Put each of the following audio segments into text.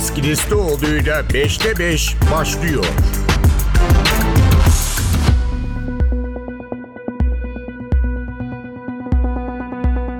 Deniz Kilislioğlu'yla 5'te 5 başlıyor.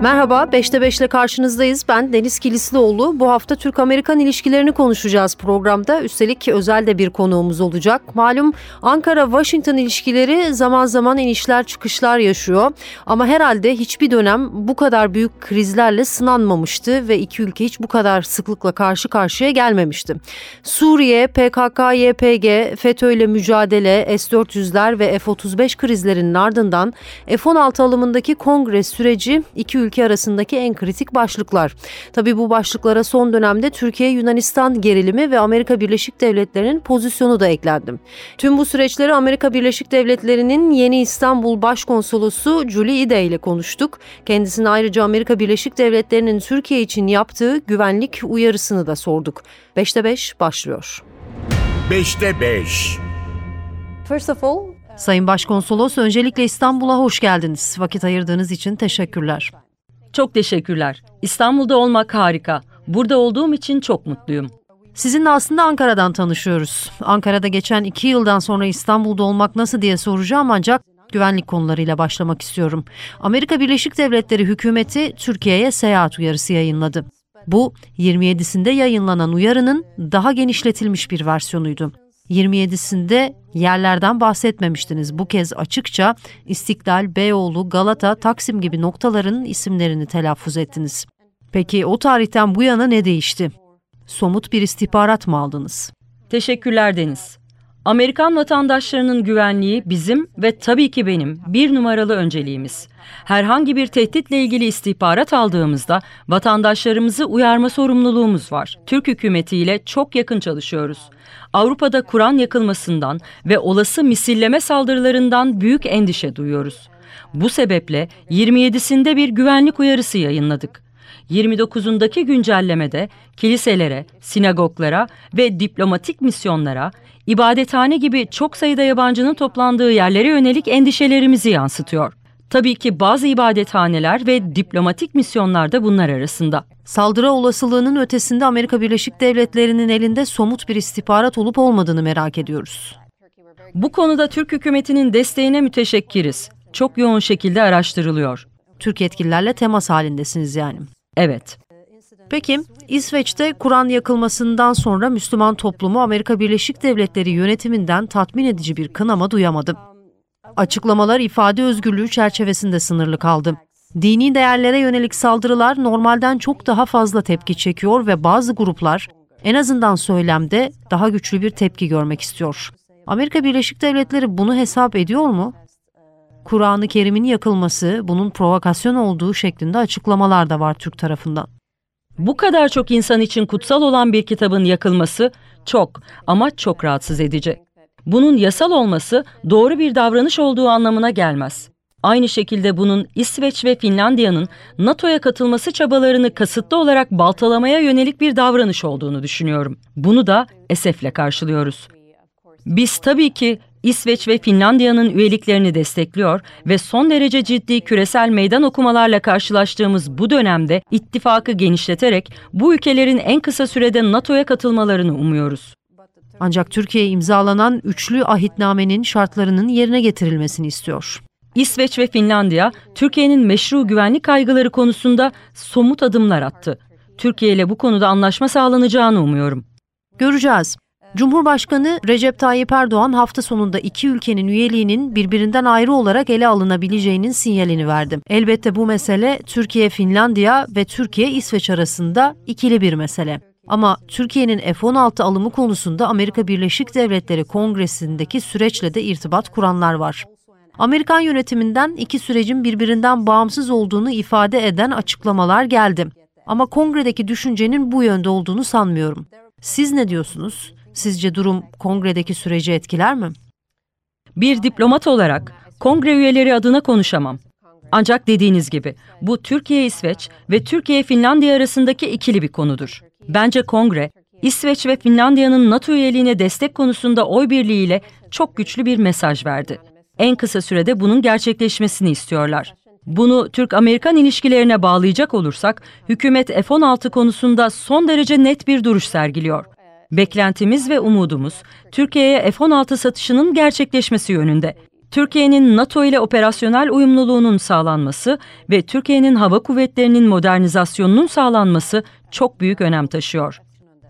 Merhaba, 5'te 5 ile karşınızdayız. Ben Deniz Kilislioğlu. Bu hafta Türk-Amerikan ilişkilerini konuşacağız programda. Üstelik özel de bir konuğumuz olacak. Malum Ankara-Washington ilişkileri zaman zaman inişler çıkışlar yaşıyor. Ama herhalde hiçbir dönem bu kadar büyük krizlerle sınanmamıştı ve iki ülke hiç bu kadar sıklıkla karşı karşıya gelmemişti. Suriye, PKK, YPG, FETÖ ile mücadele, S-400'ler ve F-35 krizlerinin ardından F-16 alımındaki kongre süreci iki ülke ülke arasındaki en kritik başlıklar. Tabii bu başlıklara son dönemde Türkiye-Yunanistan gerilimi ve Amerika Birleşik Devletleri'nin pozisyonu da eklendi. Tüm bu süreçleri Amerika Birleşik Devletleri'nin yeni İstanbul Başkonsolosu Julie Ide ile konuştuk. Kendisine ayrıca Amerika Birleşik Devletleri'nin Türkiye için yaptığı güvenlik uyarısını da sorduk. 5'te 5 başlıyor. 5'te 5 First of all, Sayın Başkonsolos öncelikle İstanbul'a hoş geldiniz. Vakit ayırdığınız için teşekkürler. Çok teşekkürler. İstanbul'da olmak harika. Burada olduğum için çok mutluyum. Sizinle aslında Ankara'dan tanışıyoruz. Ankara'da geçen iki yıldan sonra İstanbul'da olmak nasıl diye soracağım ancak güvenlik konularıyla başlamak istiyorum. Amerika Birleşik Devletleri hükümeti Türkiye'ye seyahat uyarısı yayınladı. Bu 27'sinde yayınlanan uyarının daha genişletilmiş bir versiyonuydu. 27'sinde yerlerden bahsetmemiştiniz. Bu kez açıkça İstiklal, Beyoğlu, Galata, Taksim gibi noktaların isimlerini telaffuz ettiniz. Peki o tarihten bu yana ne değişti? Somut bir istihbarat mı aldınız? Teşekkürler Deniz. Amerikan vatandaşlarının güvenliği bizim ve tabii ki benim bir numaralı önceliğimiz. Herhangi bir tehditle ilgili istihbarat aldığımızda vatandaşlarımızı uyarma sorumluluğumuz var. Türk hükümetiyle çok yakın çalışıyoruz. Avrupa'da Kur'an yakılmasından ve olası misilleme saldırılarından büyük endişe duyuyoruz. Bu sebeple 27'sinde bir güvenlik uyarısı yayınladık. 29'undaki güncellemede kiliselere, sinagoglara ve diplomatik misyonlara, ibadethane gibi çok sayıda yabancının toplandığı yerlere yönelik endişelerimizi yansıtıyor. Tabii ki bazı ibadethaneler ve diplomatik misyonlar da bunlar arasında. Saldırı olasılığının ötesinde Amerika Birleşik Devletleri'nin elinde somut bir istihbarat olup olmadığını merak ediyoruz. Bu konuda Türk hükümetinin desteğine müteşekkiriz. Çok yoğun şekilde araştırılıyor. Türk yetkililerle temas halindesiniz yani. Evet. Peki İsveç'te Kur'an yakılmasından sonra Müslüman toplumu Amerika Birleşik Devletleri yönetiminden tatmin edici bir kınama duyamadı. Açıklamalar ifade özgürlüğü çerçevesinde sınırlı kaldı. Dini değerlere yönelik saldırılar normalden çok daha fazla tepki çekiyor ve bazı gruplar en azından söylemde daha güçlü bir tepki görmek istiyor. Amerika Birleşik Devletleri bunu hesap ediyor mu? Kur'an-ı Kerim'in yakılması bunun provokasyon olduğu şeklinde açıklamalar da var Türk tarafından. Bu kadar çok insan için kutsal olan bir kitabın yakılması çok ama çok rahatsız edici. Bunun yasal olması doğru bir davranış olduğu anlamına gelmez. Aynı şekilde bunun İsveç ve Finlandiya'nın NATO'ya katılması çabalarını kasıtlı olarak baltalamaya yönelik bir davranış olduğunu düşünüyorum. Bunu da esefle karşılıyoruz. Biz tabii ki İsveç ve Finlandiya'nın üyeliklerini destekliyor ve son derece ciddi küresel meydan okumalarla karşılaştığımız bu dönemde ittifakı genişleterek bu ülkelerin en kısa sürede NATO'ya katılmalarını umuyoruz. Ancak Türkiye imzalanan üçlü ahitnamenin şartlarının yerine getirilmesini istiyor. İsveç ve Finlandiya, Türkiye'nin meşru güvenlik kaygıları konusunda somut adımlar attı. Türkiye ile bu konuda anlaşma sağlanacağını umuyorum. Göreceğiz. Cumhurbaşkanı Recep Tayyip Erdoğan hafta sonunda iki ülkenin üyeliğinin birbirinden ayrı olarak ele alınabileceğinin sinyalini verdi. Elbette bu mesele Türkiye-Finlandiya ve Türkiye-İsveç arasında ikili bir mesele. Ama Türkiye'nin F-16 alımı konusunda Amerika Birleşik Devletleri Kongresi'ndeki süreçle de irtibat kuranlar var. Amerikan yönetiminden iki sürecin birbirinden bağımsız olduğunu ifade eden açıklamalar geldi. Ama kongredeki düşüncenin bu yönde olduğunu sanmıyorum. Siz ne diyorsunuz? Sizce durum kongredeki süreci etkiler mi? Bir diplomat olarak kongre üyeleri adına konuşamam. Ancak dediğiniz gibi bu Türkiye-İsveç ve Türkiye-Finlandiya arasındaki ikili bir konudur. Bence kongre, İsveç ve Finlandiya'nın NATO üyeliğine destek konusunda oy birliğiyle çok güçlü bir mesaj verdi. En kısa sürede bunun gerçekleşmesini istiyorlar. Bunu Türk-Amerikan ilişkilerine bağlayacak olursak, hükümet F-16 konusunda son derece net bir duruş sergiliyor. Beklentimiz ve umudumuz Türkiye'ye F-16 satışının gerçekleşmesi yönünde. Türkiye'nin NATO ile operasyonel uyumluluğunun sağlanması ve Türkiye'nin hava kuvvetlerinin modernizasyonunun sağlanması çok büyük önem taşıyor.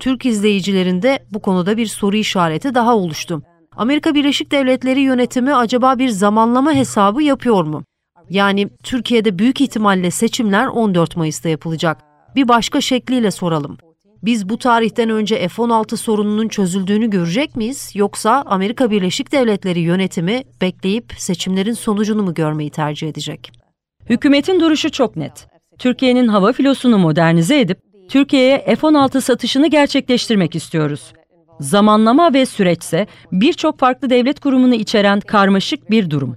Türk izleyicilerinde bu konuda bir soru işareti daha oluştu. Amerika Birleşik Devletleri yönetimi acaba bir zamanlama hesabı yapıyor mu? Yani Türkiye'de büyük ihtimalle seçimler 14 Mayıs'ta yapılacak. Bir başka şekliyle soralım. Biz bu tarihten önce F-16 sorununun çözüldüğünü görecek miyiz yoksa Amerika Birleşik Devletleri yönetimi bekleyip seçimlerin sonucunu mu görmeyi tercih edecek? Hükümetin duruşu çok net. Türkiye'nin hava filosunu modernize edip Türkiye'ye F-16 satışını gerçekleştirmek istiyoruz. Zamanlama ve süreçse birçok farklı devlet kurumunu içeren karmaşık bir durum.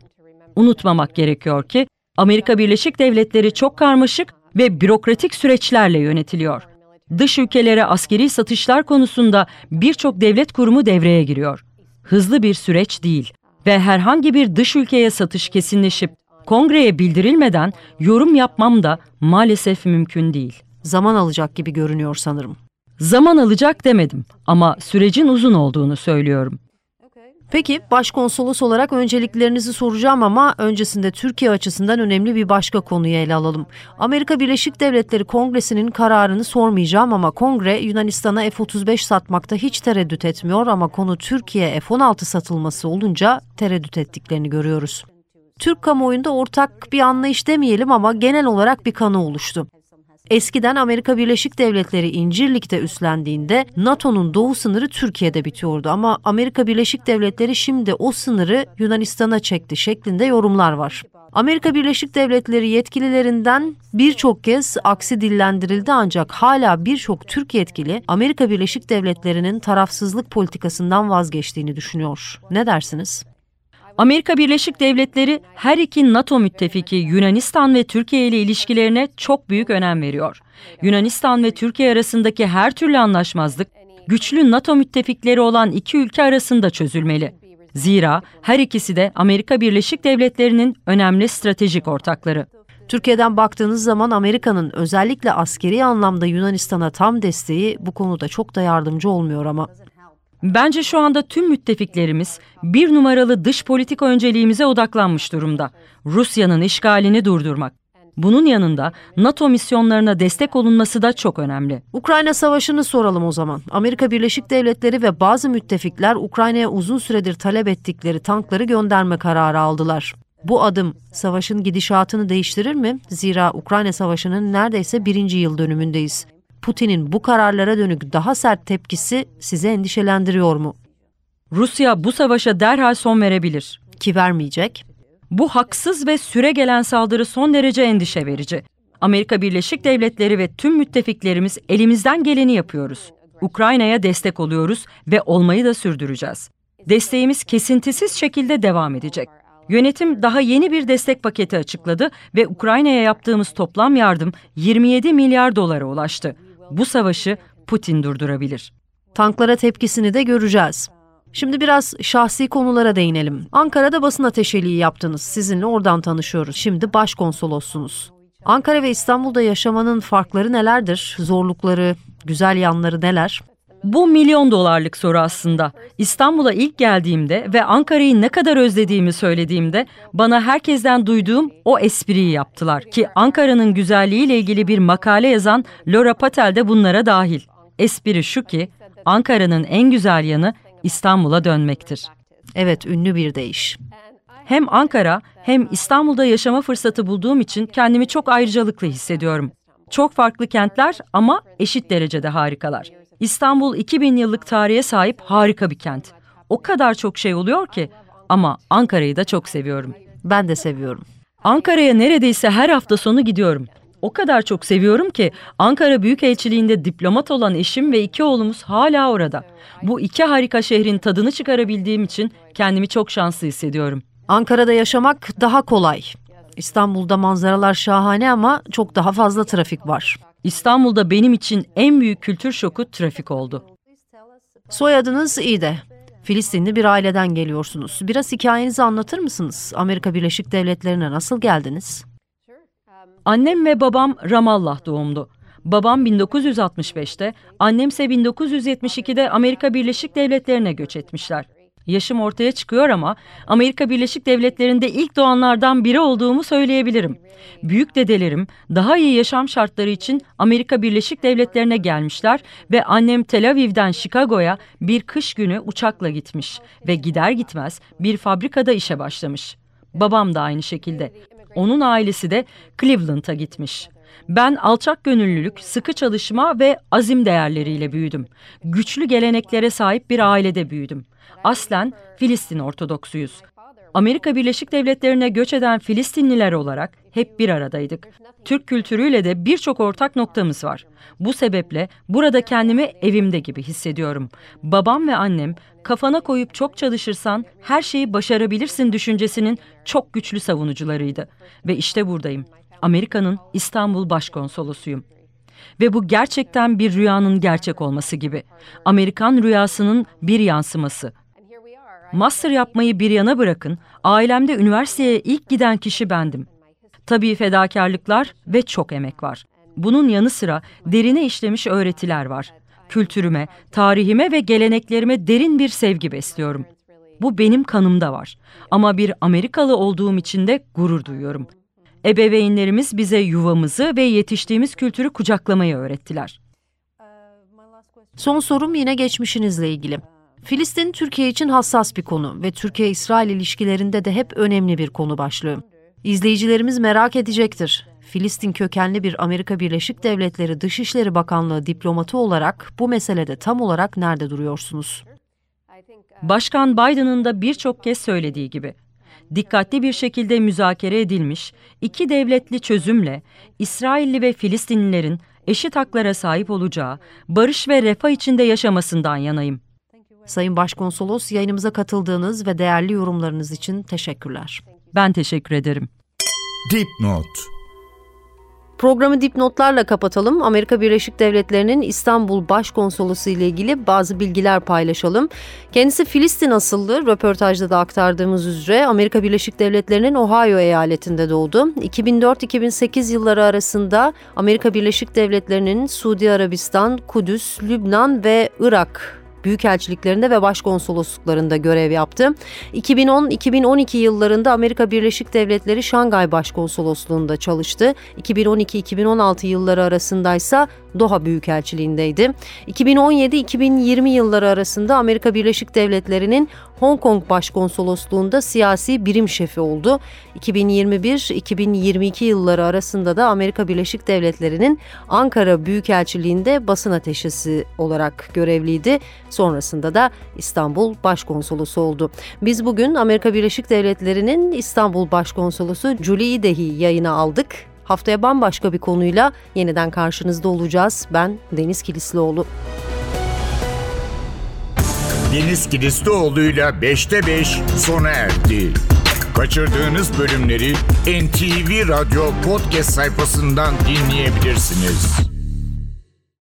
Unutmamak gerekiyor ki Amerika Birleşik Devletleri çok karmaşık ve bürokratik süreçlerle yönetiliyor. Dış ülkelere askeri satışlar konusunda birçok devlet kurumu devreye giriyor. Hızlı bir süreç değil ve herhangi bir dış ülkeye satış kesinleşip kongreye bildirilmeden yorum yapmam da maalesef mümkün değil. Zaman alacak gibi görünüyor sanırım. Zaman alacak demedim ama sürecin uzun olduğunu söylüyorum. Peki başkonsolos olarak önceliklerinizi soracağım ama öncesinde Türkiye açısından önemli bir başka konuyu ele alalım. Amerika Birleşik Devletleri Kongresi'nin kararını sormayacağım ama Kongre Yunanistan'a F-35 satmakta hiç tereddüt etmiyor ama konu Türkiye F-16 satılması olunca tereddüt ettiklerini görüyoruz. Türk kamuoyunda ortak bir anlayış demeyelim ama genel olarak bir kanı oluştu. Eskiden Amerika Birleşik Devletleri İncirlik'te üstlendiğinde NATO'nun doğu sınırı Türkiye'de bitiyordu ama Amerika Birleşik Devletleri şimdi o sınırı Yunanistan'a çekti şeklinde yorumlar var. Amerika Birleşik Devletleri yetkililerinden birçok kez aksi dillendirildi ancak hala birçok Türk yetkili Amerika Birleşik Devletleri'nin tarafsızlık politikasından vazgeçtiğini düşünüyor. Ne dersiniz? Amerika Birleşik Devletleri her iki NATO müttefiki Yunanistan ve Türkiye ile ilişkilerine çok büyük önem veriyor. Yunanistan ve Türkiye arasındaki her türlü anlaşmazlık güçlü NATO müttefikleri olan iki ülke arasında çözülmeli. Zira her ikisi de Amerika Birleşik Devletleri'nin önemli stratejik ortakları. Türkiye'den baktığınız zaman Amerika'nın özellikle askeri anlamda Yunanistan'a tam desteği bu konuda çok da yardımcı olmuyor ama. Bence şu anda tüm müttefiklerimiz bir numaralı dış politika önceliğimize odaklanmış durumda. Rusya'nın işgalini durdurmak. Bunun yanında NATO misyonlarına destek olunması da çok önemli. Ukrayna Savaşı'nı soralım o zaman. Amerika Birleşik Devletleri ve bazı müttefikler Ukrayna'ya uzun süredir talep ettikleri tankları gönderme kararı aldılar. Bu adım savaşın gidişatını değiştirir mi? Zira Ukrayna Savaşı'nın neredeyse birinci yıl dönümündeyiz. Putin'in bu kararlara dönük daha sert tepkisi sizi endişelendiriyor mu? Rusya bu savaşa derhal son verebilir. Ki vermeyecek. Bu haksız ve süre gelen saldırı son derece endişe verici. Amerika Birleşik Devletleri ve tüm müttefiklerimiz elimizden geleni yapıyoruz. Ukrayna'ya destek oluyoruz ve olmayı da sürdüreceğiz. Desteğimiz kesintisiz şekilde devam edecek. Yönetim daha yeni bir destek paketi açıkladı ve Ukrayna'ya yaptığımız toplam yardım 27 milyar dolara ulaştı. Bu savaşı Putin durdurabilir. Tanklara tepkisini de göreceğiz. Şimdi biraz şahsi konulara değinelim. Ankara'da basın ateşeliği yaptınız. Sizinle oradan tanışıyoruz. Şimdi başkonsolossunuz. Ankara ve İstanbul'da yaşamanın farkları nelerdir? Zorlukları, güzel yanları neler? Bu milyon dolarlık soru aslında. İstanbul'a ilk geldiğimde ve Ankara'yı ne kadar özlediğimi söylediğimde bana herkesten duyduğum o espriyi yaptılar ki Ankara'nın güzelliğiyle ilgili bir makale yazan Laura Patel de bunlara dahil. Espri şu ki Ankara'nın en güzel yanı İstanbul'a dönmektir. Evet, ünlü bir deyiş. Hem Ankara hem İstanbul'da yaşama fırsatı bulduğum için kendimi çok ayrıcalıklı hissediyorum. Çok farklı kentler ama eşit derecede harikalar. İstanbul 2000 yıllık tarihe sahip harika bir kent. O kadar çok şey oluyor ki ama Ankara'yı da çok seviyorum. Ben de seviyorum. Ankara'ya neredeyse her hafta sonu gidiyorum. O kadar çok seviyorum ki Ankara Büyükelçiliğinde diplomat olan eşim ve iki oğlumuz hala orada. Bu iki harika şehrin tadını çıkarabildiğim için kendimi çok şanslı hissediyorum. Ankara'da yaşamak daha kolay. İstanbul'da manzaralar şahane ama çok daha fazla trafik var. İstanbul'da benim için en büyük kültür şoku trafik oldu. Soyadınız iyi de. Filistinli bir aileden geliyorsunuz. Biraz hikayenizi anlatır mısınız? Amerika Birleşik Devletleri'ne nasıl geldiniz? Annem ve babam Ramallah doğumlu. Babam 1965'te, annemse 1972'de Amerika Birleşik Devletleri'ne göç etmişler. Yaşım ortaya çıkıyor ama Amerika Birleşik Devletleri'nde ilk doğanlardan biri olduğumu söyleyebilirim. Büyük dedelerim daha iyi yaşam şartları için Amerika Birleşik Devletleri'ne gelmişler ve annem Tel Aviv'den Chicago'ya bir kış günü uçakla gitmiş ve gider gitmez bir fabrikada işe başlamış. Babam da aynı şekilde. Onun ailesi de Cleveland'a gitmiş. Ben alçak gönüllülük, sıkı çalışma ve azim değerleriyle büyüdüm. Güçlü geleneklere sahip bir ailede büyüdüm. Aslen Filistin Ortodoksuyuz. Amerika Birleşik Devletleri'ne göç eden Filistinliler olarak hep bir aradaydık. Türk kültürüyle de birçok ortak noktamız var. Bu sebeple burada kendimi evimde gibi hissediyorum. Babam ve annem kafana koyup çok çalışırsan her şeyi başarabilirsin düşüncesinin çok güçlü savunucularıydı. Ve işte buradayım. Amerika'nın İstanbul Başkonsolosuyum. Ve bu gerçekten bir rüyanın gerçek olması gibi. Amerikan rüyasının bir yansıması. Master yapmayı bir yana bırakın, ailemde üniversiteye ilk giden kişi bendim. Tabii fedakarlıklar ve çok emek var. Bunun yanı sıra derine işlemiş öğretiler var. Kültürüme, tarihime ve geleneklerime derin bir sevgi besliyorum. Bu benim kanımda var. Ama bir Amerikalı olduğum için de gurur duyuyorum. Ebeveynlerimiz bize yuvamızı ve yetiştiğimiz kültürü kucaklamayı öğrettiler. Son sorum yine geçmişinizle ilgili. Filistin Türkiye için hassas bir konu ve Türkiye-İsrail ilişkilerinde de hep önemli bir konu başlığı. İzleyicilerimiz merak edecektir. Filistin kökenli bir Amerika Birleşik Devletleri Dışişleri Bakanlığı diplomatı olarak bu meselede tam olarak nerede duruyorsunuz? Başkan Biden'ın da birçok kez söylediği gibi dikkatli bir şekilde müzakere edilmiş iki devletli çözümle İsrailli ve Filistinlilerin eşit haklara sahip olacağı, barış ve refah içinde yaşamasından yanayım. Sayın Başkonsolos yayınımıza katıldığınız ve değerli yorumlarınız için teşekkürler. Ben teşekkür ederim. Dipnot Programı dipnotlarla kapatalım. Amerika Birleşik Devletleri'nin İstanbul Başkonsolosu ile ilgili bazı bilgiler paylaşalım. Kendisi Filistin asıllı. Röportajda da aktardığımız üzere Amerika Birleşik Devletleri'nin Ohio eyaletinde doğdu. 2004-2008 yılları arasında Amerika Birleşik Devletleri'nin Suudi Arabistan, Kudüs, Lübnan ve Irak büyükelçiliklerinde ve başkonsolosluklarında görev yaptı. 2010-2012 yıllarında Amerika Birleşik Devletleri Şangay Başkonsolosluğunda çalıştı. 2012-2016 yılları arasındaysa Doha Büyükelçiliğindeydi. 2017-2020 yılları arasında Amerika Birleşik Devletleri'nin Hong Kong Başkonsolosluğunda siyasi birim şefi oldu. 2021-2022 yılları arasında da Amerika Birleşik Devletleri'nin Ankara Büyükelçiliğinde basın ateşesi olarak görevliydi. Sonrasında da İstanbul Başkonsolosu oldu. Biz bugün Amerika Birleşik Devletleri'nin İstanbul Başkonsolosu Julie Idehi yayına aldık. Haftaya bambaşka bir konuyla yeniden karşınızda olacağız. Ben Deniz Kilislioğlu. Deniz Kilislioğlu'yla 5'te 5 sona erdi. Kaçırdığınız bölümleri NTV Radyo podcast sayfasından dinleyebilirsiniz.